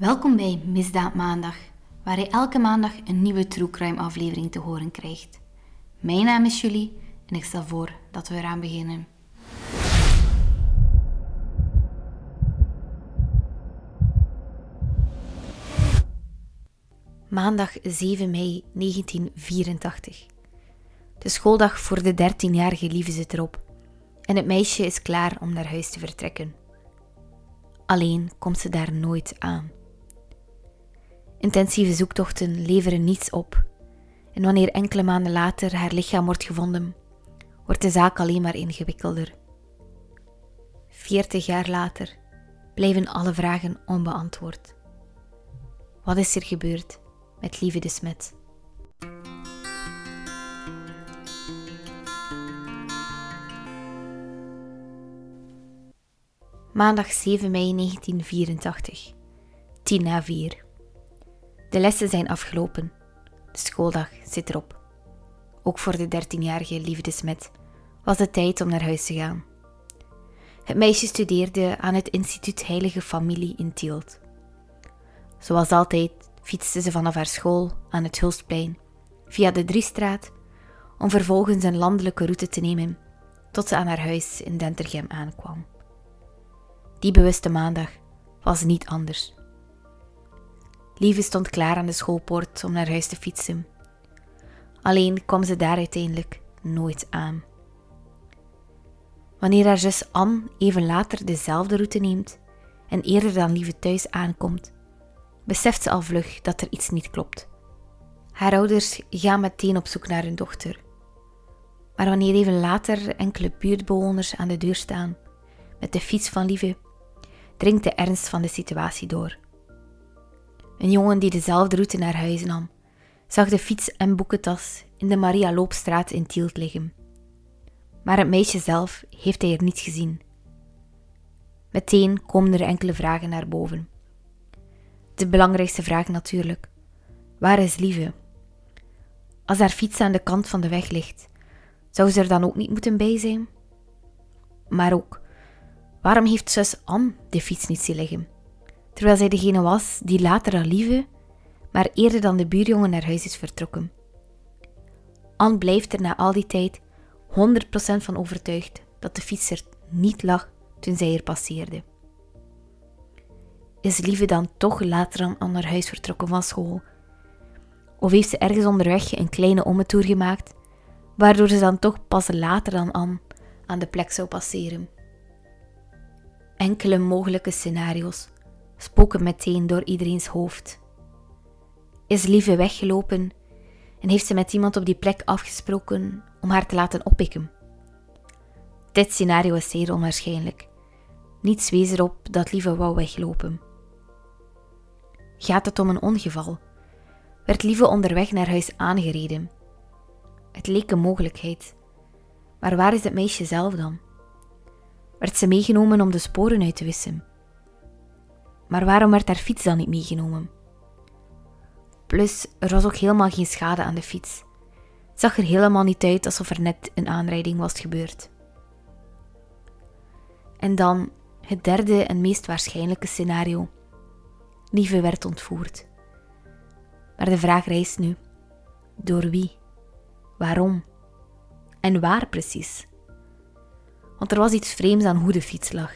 Welkom bij Misdaad Maandag, waar je elke maandag een nieuwe True Crime aflevering te horen krijgt. Mijn naam is Julie en ik stel voor dat we eraan beginnen. Maandag 7 mei 1984. De schooldag voor de 13-jarige Lieve zit erop en het meisje is klaar om naar huis te vertrekken. Alleen komt ze daar nooit aan. Intensieve zoektochten leveren niets op. En wanneer enkele maanden later haar lichaam wordt gevonden, wordt de zaak alleen maar ingewikkelder. Veertig jaar later blijven alle vragen onbeantwoord. Wat is er gebeurd met Lieve de Smet? Maandag 7 mei 1984, 10 na 4. De lessen zijn afgelopen. De schooldag zit erop. Ook voor de dertienjarige Liefde Smet was het tijd om naar huis te gaan. Het meisje studeerde aan het instituut Heilige Familie in Tielt. Zoals altijd fietste ze vanaf haar school aan het Hulstplein via de Driestraat om vervolgens een landelijke route te nemen tot ze aan haar huis in Dentergem aankwam. Die bewuste maandag was niet anders. Lieve stond klaar aan de schoolpoort om naar huis te fietsen. Alleen kwam ze daar uiteindelijk nooit aan. Wanneer haar zus Anne even later dezelfde route neemt en eerder dan Lieve thuis aankomt, beseft ze al vlug dat er iets niet klopt. Haar ouders gaan meteen op zoek naar hun dochter. Maar wanneer even later enkele buurtbewoners aan de deur staan met de fiets van Lieve, dringt de ernst van de situatie door. Een jongen die dezelfde route naar huis nam, zag de fiets en boekentas in de Maria Loopstraat in Tielt liggen. Maar het meisje zelf heeft hij er niet gezien. Meteen komen er enkele vragen naar boven. De belangrijkste vraag natuurlijk: waar is Lieve? Als haar fiets aan de kant van de weg ligt, zou ze er dan ook niet moeten bij zijn? Maar ook, waarom heeft zus Anne de fiets niet zien liggen? Terwijl zij degene was die later al lieve, maar eerder dan de buurjongen naar huis is vertrokken. Anne blijft er na al die tijd 100% van overtuigd dat de fietser niet lag toen zij er passeerde. Is Lieve dan toch later dan naar huis vertrokken van school? Of heeft ze ergens onderweg een kleine ommetoer gemaakt, waardoor ze dan toch pas later dan Anne aan de plek zou passeren? Enkele mogelijke scenario's spoken meteen door iedereen's hoofd. Is Lieve weggelopen en heeft ze met iemand op die plek afgesproken om haar te laten oppikken? Dit scenario is zeer onwaarschijnlijk. Niets wees erop dat Lieve wou weglopen. Gaat het om een ongeval? Werd Lieve onderweg naar huis aangereden? Het leek een mogelijkheid. Maar waar is het meisje zelf dan? Werd ze meegenomen om de sporen uit te wissen? Maar waarom werd haar fiets dan niet meegenomen? Plus, er was ook helemaal geen schade aan de fiets. Het zag er helemaal niet uit alsof er net een aanrijding was gebeurd. En dan het derde en meest waarschijnlijke scenario. Lieve werd ontvoerd. Maar de vraag rijst nu: door wie? Waarom? En waar precies? Want er was iets vreemds aan hoe de fiets lag.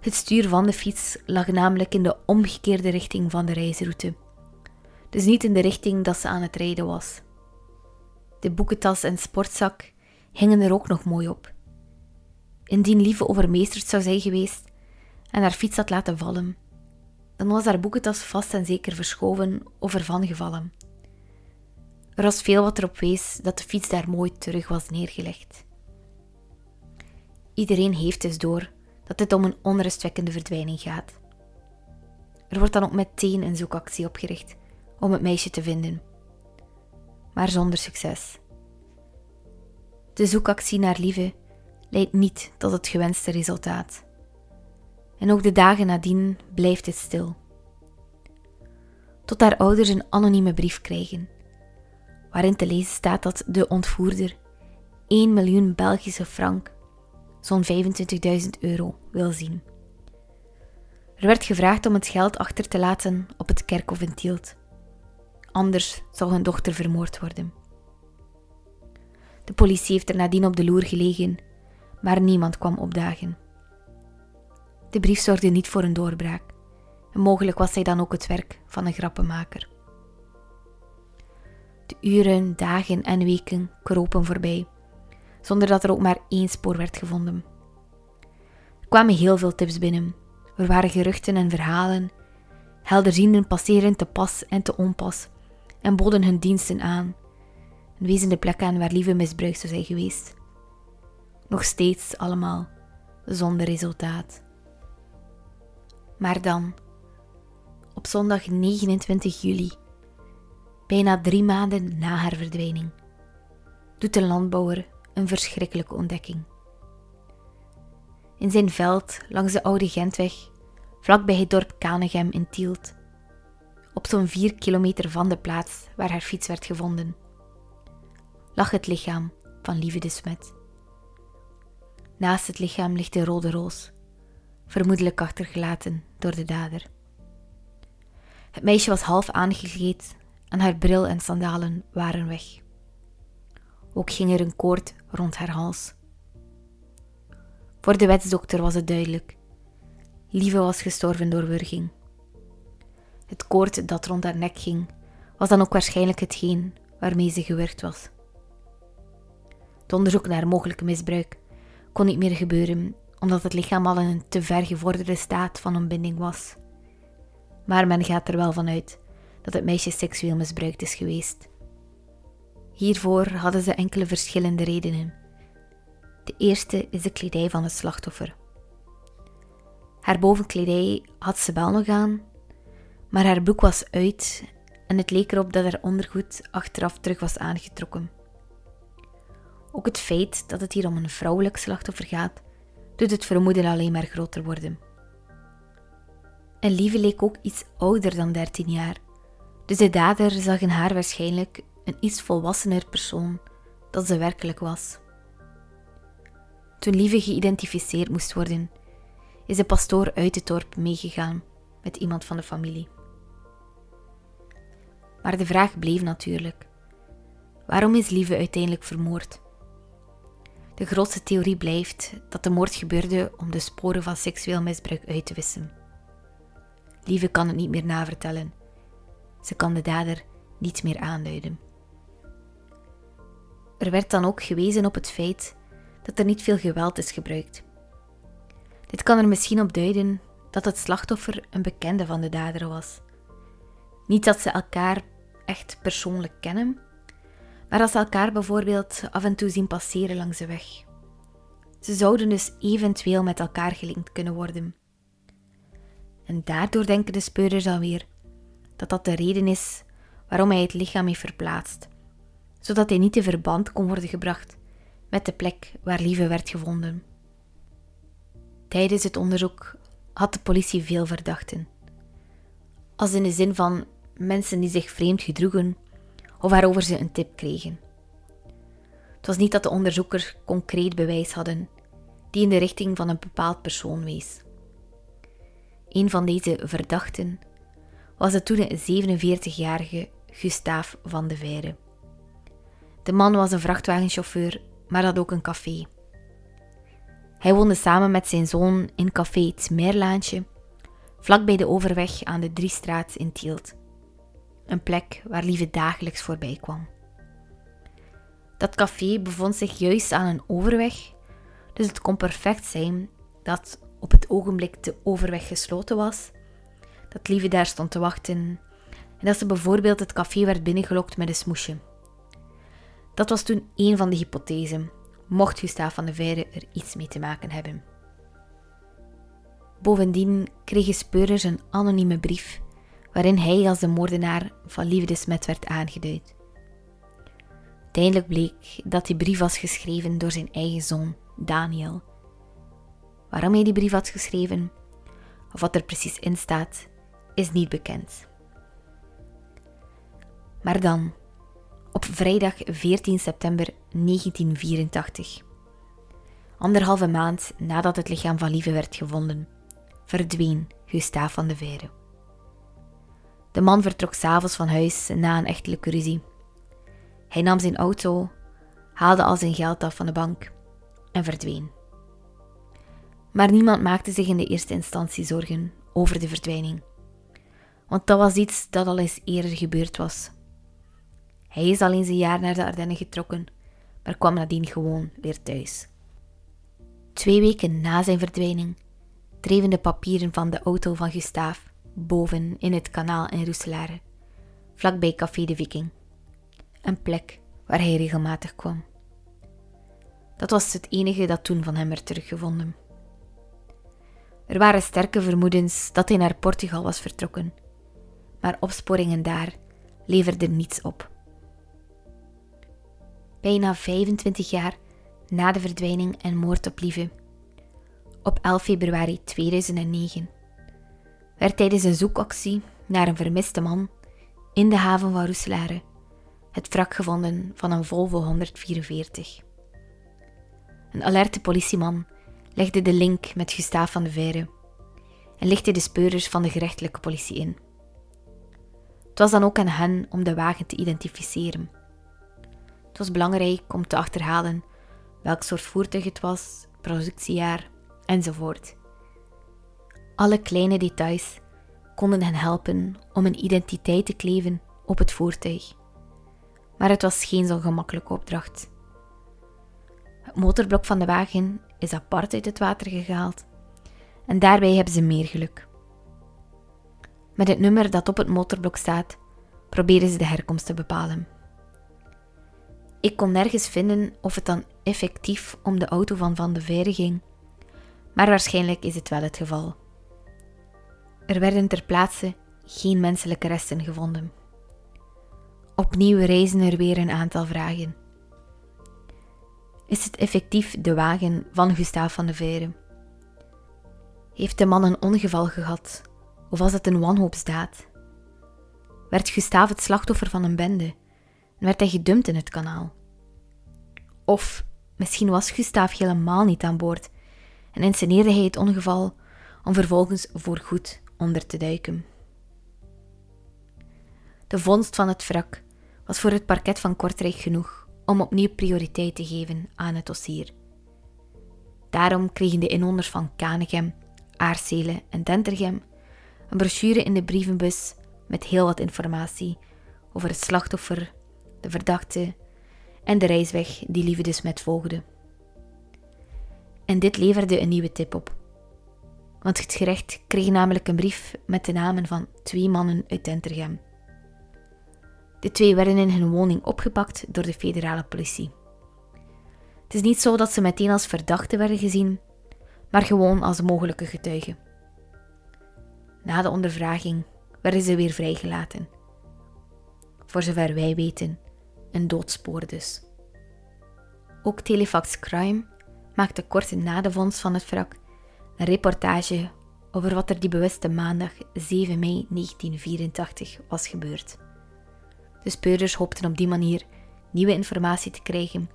Het stuur van de fiets lag namelijk in de omgekeerde richting van de reisroute. Dus niet in de richting dat ze aan het rijden was. De boekentas en sportzak hingen er ook nog mooi op. Indien Lieve overmeesterd zou zijn geweest en haar fiets had laten vallen, dan was haar boekentas vast en zeker verschoven of ervan gevallen. Er was veel wat erop wees dat de fiets daar mooi terug was neergelegd. Iedereen heeft dus door dat het om een onrustwekkende verdwijning gaat. Er wordt dan ook meteen een zoekactie opgericht om het meisje te vinden, maar zonder succes. De zoekactie naar Lieve leidt niet tot het gewenste resultaat. En ook de dagen nadien blijft het stil. Tot haar ouders een anonieme brief krijgen, waarin te lezen staat dat de ontvoerder 1 miljoen Belgische frank zo'n 25.000 euro wil zien. Er werd gevraagd om het geld achter te laten op het kerkhof in Tielt. Anders zou hun dochter vermoord worden. De politie heeft er nadien op de loer gelegen, maar niemand kwam opdagen. De brief zorgde niet voor een doorbraak. En mogelijk was hij dan ook het werk van een grappenmaker. De uren, dagen en weken kropen voorbij, zonder dat er ook maar één spoor werd gevonden. Er kwamen heel veel tips binnen. Er waren geruchten en verhalen. Helderzienden passeren te pas en te onpas en boden hun diensten aan en wezen de plek aan waar lieve misbruikt zou zijn geweest. Nog steeds allemaal zonder resultaat. Maar dan, op zondag 29 juli, bijna drie maanden na haar verdwijning, doet de landbouwer een verschrikkelijke ontdekking. In zijn veld langs de oude Gentweg, vlakbij het dorp Kanegem in Tielt, op zo'n vier kilometer van de plaats waar haar fiets werd gevonden, lag het lichaam van Lieve de Smet. Naast het lichaam ligt een rode roos, vermoedelijk achtergelaten door de dader. Het meisje was half aangekleed en haar bril en sandalen waren weg. Ook ging er een koord rond haar hals. Voor de wetsdokter was het duidelijk. Lieve was gestorven door wurging. Het koord dat rond haar nek ging, was dan ook waarschijnlijk hetgeen waarmee ze gewurgd was. Het onderzoek naar mogelijk misbruik kon niet meer gebeuren omdat het lichaam al in een te ver gevorderde staat van ontbinding was. Maar men gaat er wel van uit dat het meisje seksueel misbruikt is geweest. Hiervoor hadden ze enkele verschillende redenen. De eerste is de kledij van het slachtoffer. Haar bovenkledij had ze wel nog aan, maar haar broek was uit en het leek erop dat haar ondergoed achteraf terug was aangetrokken. Ook het feit dat het hier om een vrouwelijk slachtoffer gaat, doet het vermoeden alleen maar groter worden. En Lieve leek ook iets ouder dan 13 jaar, dus de dader zag in haar waarschijnlijk een iets volwassener persoon dan ze werkelijk was. Toen Lieve geïdentificeerd moest worden, is de pastoor uit het dorp meegegaan met iemand van de familie. Maar de vraag bleef natuurlijk: waarom is Lieve uiteindelijk vermoord? De grootste theorie blijft dat de moord gebeurde om de sporen van seksueel misbruik uit te wissen. Lieve kan het niet meer navertellen. Ze kan de dader niet meer aanduiden. Er werd dan ook gewezen op het feit dat er niet veel geweld is gebruikt. Dit kan er misschien op duiden dat het slachtoffer een bekende van de dader was. Niet dat ze elkaar echt persoonlijk kennen, maar als ze elkaar bijvoorbeeld af en toe zien passeren langs de weg. Ze zouden dus eventueel met elkaar gelinkt kunnen worden. En daardoor denken de speurders alweer dat dat de reden is waarom hij het lichaam heeft verplaatst, zodat hij niet in verband kon worden gebracht met de plek waar Lieve werd gevonden. Tijdens het onderzoek had de politie veel verdachten. Als in de zin van mensen die zich vreemd gedroegen of waarover ze een tip kregen. Het was niet dat de onderzoekers concreet bewijs hadden die in de richting van een bepaald persoon wees. Een van deze verdachten was de toen 47-jarige Gustave van de Veire. De man was een vrachtwagenchauffeur, maar had ook een café. Hij woonde samen met zijn zoon in café Het vlak bij de overweg aan de Driestraat in Tielt een plek waar Lieve dagelijks voorbij kwam. Dat café bevond zich juist aan een overweg, dus het kon perfect zijn dat op het ogenblik de overweg gesloten was, dat Lieve daar stond te wachten en dat ze bijvoorbeeld het café werd binnengelokt met een smoesje. Dat was toen een van de hypothesen, mocht Gustave van de Veire er iets mee te maken hebben. Bovendien kregen speurders een anonieme brief waarin hij als de moordenaar van liefdesmet werd aangeduid. Uiteindelijk bleek dat die brief was geschreven door zijn eigen zoon, Daniel. Waarom hij die brief had geschreven, of wat er precies in staat, is niet bekend. Maar dan, op vrijdag 14 september 1984, anderhalve maand nadat het lichaam van Lieve werd gevonden, verdween Gustave van de Veire. De man vertrok s'avonds van huis na een echtelijke ruzie. Hij nam zijn auto, haalde al zijn geld af van de bank en verdween. Maar niemand maakte zich in de eerste instantie zorgen over de verdwijning, want dat was iets dat al eens eerder gebeurd was. Hij is al eens een jaar naar de Ardennen getrokken, maar kwam nadien gewoon weer thuis. Twee weken na zijn verdwijning dreven de papieren van de auto van Gustave boven in het kanaal in Roeselare, vlakbij Café de Viking, een plek waar hij regelmatig kwam. Dat was het enige dat toen van hem werd teruggevonden. Er waren sterke vermoedens dat hij naar Portugal was vertrokken, maar opsporingen daar leverden niets op. Bijna 25 jaar na de verdwijning en moord op Lieve, op 11 februari 2009, werd tijdens een zoekactie naar een vermiste man in de haven van Roeselare het wrak gevonden van een Volvo 144. Een alerte politieman legde de link met Gustave van de Veire en lichtte de speurders van de gerechtelijke politie in. Het was dan ook aan hen om de wagen te identificeren. Het was belangrijk om te achterhalen welk soort voertuig het was, productiejaar enzovoort. Alle kleine details konden hen helpen om een identiteit te kleven op het voertuig. Maar het was geen zo gemakkelijke opdracht. Het motorblok van de wagen is apart uit het water gehaald en daarbij hebben ze meer geluk. Met het nummer dat op het motorblok staat, proberen ze de herkomst te bepalen. Ik kon nergens vinden of het dan effectief om de auto van Van de Veire ging, maar waarschijnlijk is het wel het geval. Er werden ter plaatse geen menselijke resten gevonden. Opnieuw reizen er weer een aantal vragen. Is het effectief de wagen van Gustave van de Veire? Heeft de man een ongeval gehad of was het een wanhoopsdaad? Werd Gustave het slachtoffer van een bende werd hij gedumpt in het kanaal? Of misschien was Gustave helemaal niet aan boord en insceneerde hij het ongeval om vervolgens voorgoed onder te duiken. De vondst van het wrak was voor het parket van Kortrijk genoeg om opnieuw prioriteit te geven aan het dossier. Daarom kregen de inwoners van Kanegem, Aarselen en Dentergem een brochure in de brievenbus met heel wat informatie over het slachtoffer, de verdachte en de reisweg die Lieve de Smet volgde. En dit leverde een nieuwe tip op. Want het gerecht kreeg namelijk een brief met de namen van twee mannen uit Dentergem. De twee werden in hun woning opgepakt door de federale politie. Het is niet zo dat ze meteen als verdachten werden gezien, maar gewoon als mogelijke getuigen. Na de ondervraging werden ze weer vrijgelaten. Voor zover wij weten, een doodspoor dus. Ook Telefax Crime maakte kort na de vondst van het wrak een reportage over wat er die bewuste maandag 7 mei 1984 was gebeurd. De speurders hoopten op die manier nieuwe informatie te krijgen,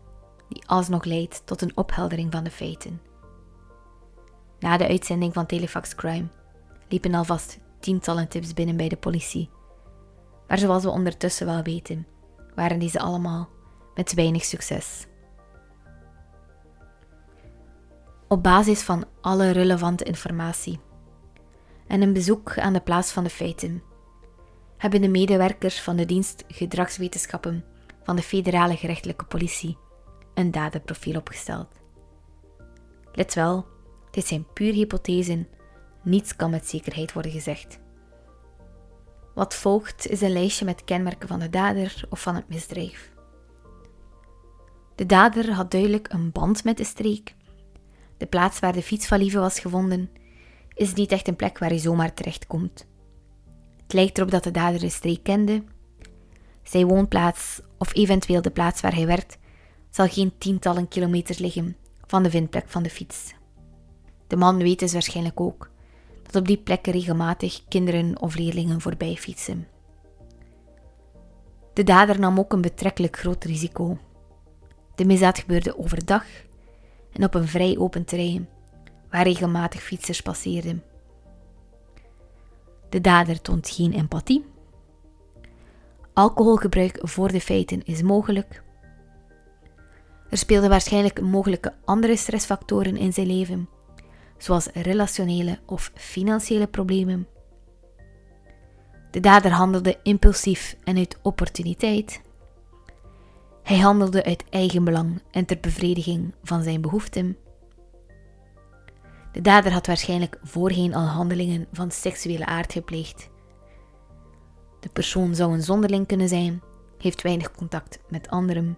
die alsnog leidt tot een opheldering van de feiten. Na de uitzending van Telefax Crime liepen alvast tientallen tips binnen bij de politie. Maar zoals we ondertussen wel weten, waren deze allemaal met weinig succes. Op basis van alle relevante informatie en een bezoek aan de plaats van de feiten hebben de medewerkers van de dienst gedragswetenschappen van de federale gerechtelijke politie een dadenprofiel opgesteld. Let wel, dit zijn puur hypothesen, niets kan met zekerheid worden gezegd. Wat volgt is een lijstje met kenmerken van de dader of van het misdrijf. De dader had duidelijk een band met de streek. De plaats waar de fiets was gevonden is niet echt een plek waar je zomaar terechtkomt. Het lijkt erop dat de dader de streek kende. Zijn woonplaats, of eventueel de plaats waar hij werkt, zal geen tientallen kilometers liggen van de vindplek van de fiets. De man weet dus waarschijnlijk ook op die plekken regelmatig kinderen of leerlingen voorbij fietsen. De dader nam ook een betrekkelijk groot risico. De misdaad gebeurde overdag en op een vrij open terrein, waar regelmatig fietsers passeerden. De dader toont geen empathie. Alcoholgebruik voor de feiten is mogelijk. Er speelden waarschijnlijk mogelijke andere stressfactoren in zijn leven, zoals relationele of financiële problemen. De dader handelde impulsief en uit opportuniteit. Hij handelde uit eigen belang en ter bevrediging van zijn behoeften. De dader had waarschijnlijk voorheen al handelingen van seksuele aard gepleegd. De persoon zou een zonderling kunnen zijn, heeft weinig contact met anderen.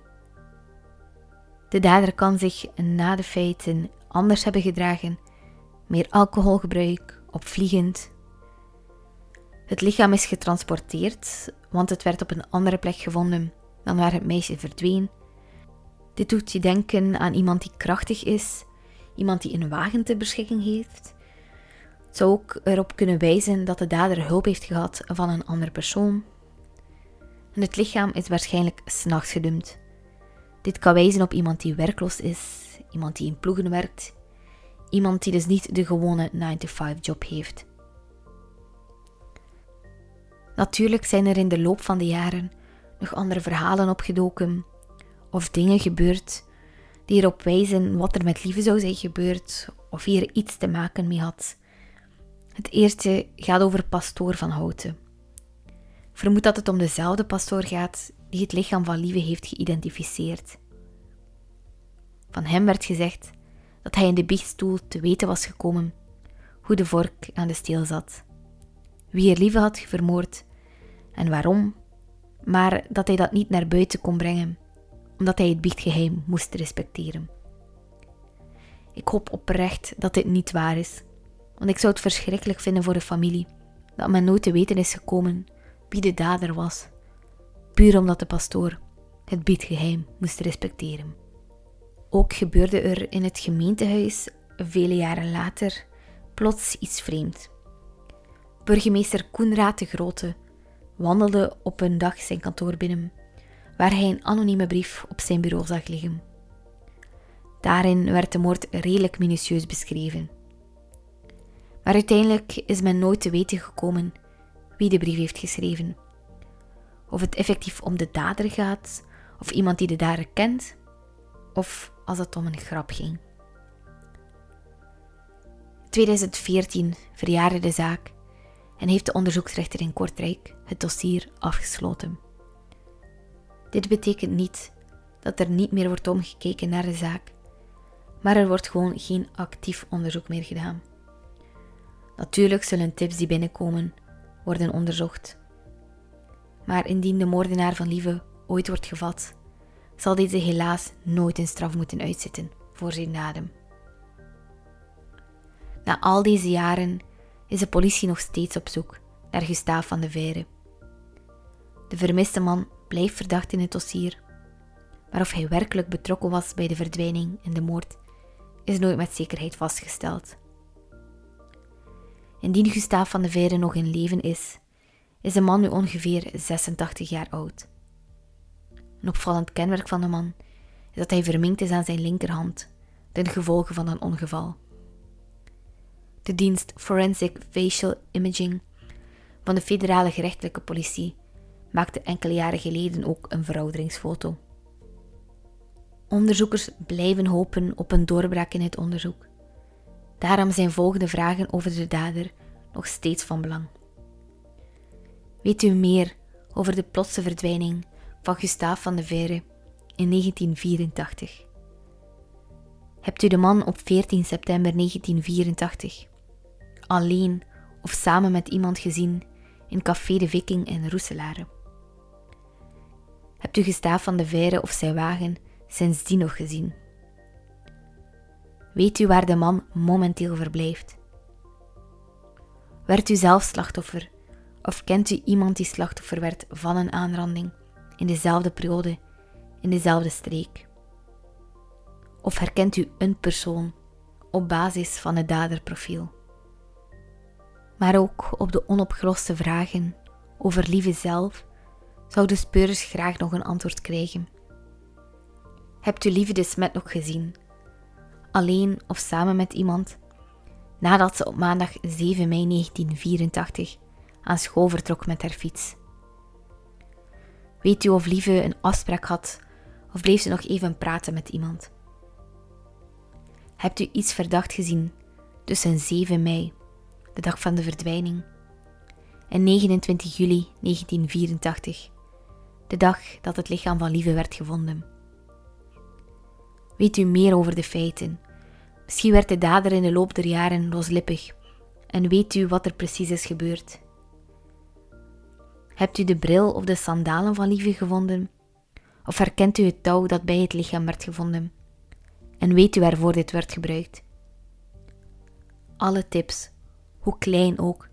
De dader kan zich na de feiten anders hebben gedragen, meer alcoholgebruik, opvliegend. Het lichaam is getransporteerd, want het werd op een andere plek gevonden dan waar het meisje verdween. Dit doet je denken aan iemand die krachtig is, iemand die een wagen ter beschikking heeft. Het zou ook erop kunnen wijzen dat de dader hulp heeft gehad van een andere persoon. Het lichaam is waarschijnlijk s'nachts gedumpt. Dit kan wijzen op iemand die werkloos is, iemand die in ploegen werkt, iemand die dus niet de gewone 9-to-5 job heeft. Natuurlijk zijn er in de loop van de jaren nog andere verhalen opgedoken of dingen gebeurd die erop wijzen wat er met Lieve zou zijn gebeurd of hier iets te maken mee had. Het eerste gaat over pastoor van Houten. Vermoed dat het om dezelfde pastoor gaat die het lichaam van Lieve heeft geïdentificeerd. Van hem werd gezegd dat hij in de biechtstoel te weten was gekomen hoe de vork aan de steel zat, wie er Lieve had vermoord en waarom, maar dat hij dat niet naar buiten kon brengen, omdat hij het biechtgeheim moest respecteren. Ik hoop oprecht dat dit niet waar is, want ik zou het verschrikkelijk vinden voor de familie dat men nooit te weten is gekomen wie de dader was, puur omdat de pastoor het biechtgeheim moest respecteren. Ook gebeurde er in het gemeentehuis vele jaren later plots iets vreemd. Burgemeester Koenraad de Grote wandelde op een dag zijn kantoor binnen, waar hij een anonieme brief op zijn bureau zag liggen. Daarin werd de moord redelijk minutieus beschreven. Maar uiteindelijk is men nooit te weten gekomen wie de brief heeft geschreven. Of het effectief om de dader gaat, of iemand die de dader kent, of als het om een grap ging. 2014 verjaarde de zaak en heeft de onderzoeksrechter in Kortrijk het dossier afgesloten. Dit betekent niet dat er niet meer wordt omgekeken naar de zaak, maar er wordt gewoon geen actief onderzoek meer gedaan. Natuurlijk zullen tips die binnenkomen worden onderzocht. Maar indien de moordenaar van Lieve ooit wordt gevat, zal deze helaas nooit een straf moeten uitzitten voor zijn daden. Na al deze jaren is de politie nog steeds op zoek naar Gustaaf van de Veire. De vermiste man blijft verdacht in het dossier, maar of hij werkelijk betrokken was bij de verdwijning en de moord is nooit met zekerheid vastgesteld. Indien Gustaaf van de Veire nog in leven is, is de man nu ongeveer 86 jaar oud. Een opvallend kenmerk van de man is dat hij verminkt is aan zijn linkerhand, ten gevolge van een ongeval. De dienst Forensic Facial Imaging van de federale gerechtelijke politie maakte enkele jaren geleden ook een verouderingsfoto. Onderzoekers blijven hopen op een doorbraak in het onderzoek. Daarom zijn volgende vragen over de dader nog steeds van belang. Weet u meer over de plotse verdwijning van Gustave van de Veire in 1984? Hebt u de man op 14 september 1984 alleen of samen met iemand gezien in Café de Viking in Roeselare? Hebt u Gustave van de Veire of zijn wagen sindsdien nog gezien? Weet u waar de man momenteel verblijft? Werd u zelf slachtoffer of kent u iemand die slachtoffer werd van een aanranding in dezelfde periode, in dezelfde streek? Of herkent u een persoon op basis van het daderprofiel? Maar ook op de onopgeloste vragen over lieve zelf zouden speurders graag nog een antwoord krijgen. Hebt u lieve de smet nog gezien? Alleen of samen met iemand? Nadat ze op maandag 7 mei 1984 aan school vertrok met haar fiets. Weet u of Lieve een afspraak had of bleef ze nog even praten met iemand? Hebt u iets verdacht gezien tussen 7 mei, de dag van de verdwijning, en 29 juli 1984, de dag dat het lichaam van Lieve werd gevonden? Weet u meer over de feiten? Misschien werd de dader in de loop der jaren loslippig en weet u wat er precies is gebeurd? Hebt u de bril of de sandalen van Lieve gevonden? Of herkent u het touw dat bij het lichaam werd gevonden? En weet u waarvoor dit werd gebruikt? Alle tips, hoe klein ook,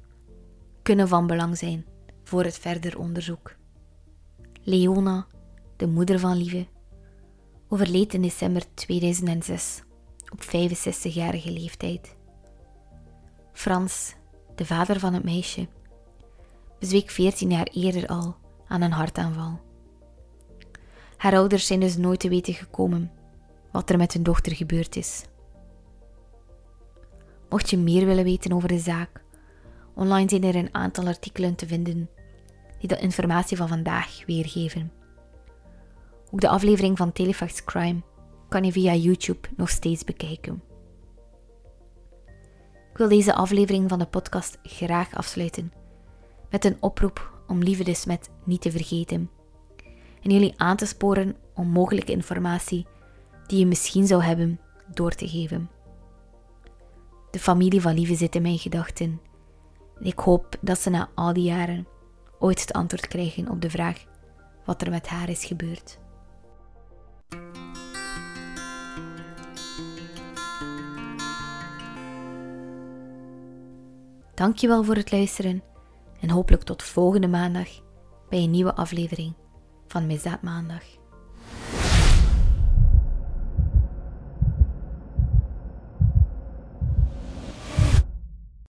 kunnen van belang zijn voor het verder onderzoek. Leona, de moeder van Lieve, overleed in december 2006 op 65-jarige leeftijd. Frans, de vader van het meisje, bezweek 14 jaar eerder al aan een hartaanval. Haar ouders zijn dus nooit te weten gekomen wat er met hun dochter gebeurd is. Mocht je meer willen weten over de zaak, online zijn er een aantal artikelen te vinden die de informatie van vandaag weergeven. Ook de aflevering van Telefax Crime kan je via YouTube nog steeds bekijken. Ik wil deze aflevering van de podcast graag afsluiten met een oproep om Lieve de Smet niet te vergeten en jullie aan te sporen om mogelijke informatie die je misschien zou hebben door te geven. De familie van Lieve zit in mijn gedachten en ik hoop dat ze na al die jaren ooit het antwoord krijgen op de vraag wat er met haar is gebeurd. Dankjewel voor het luisteren en hopelijk tot volgende maandag bij een nieuwe aflevering van Misdaad Maandag.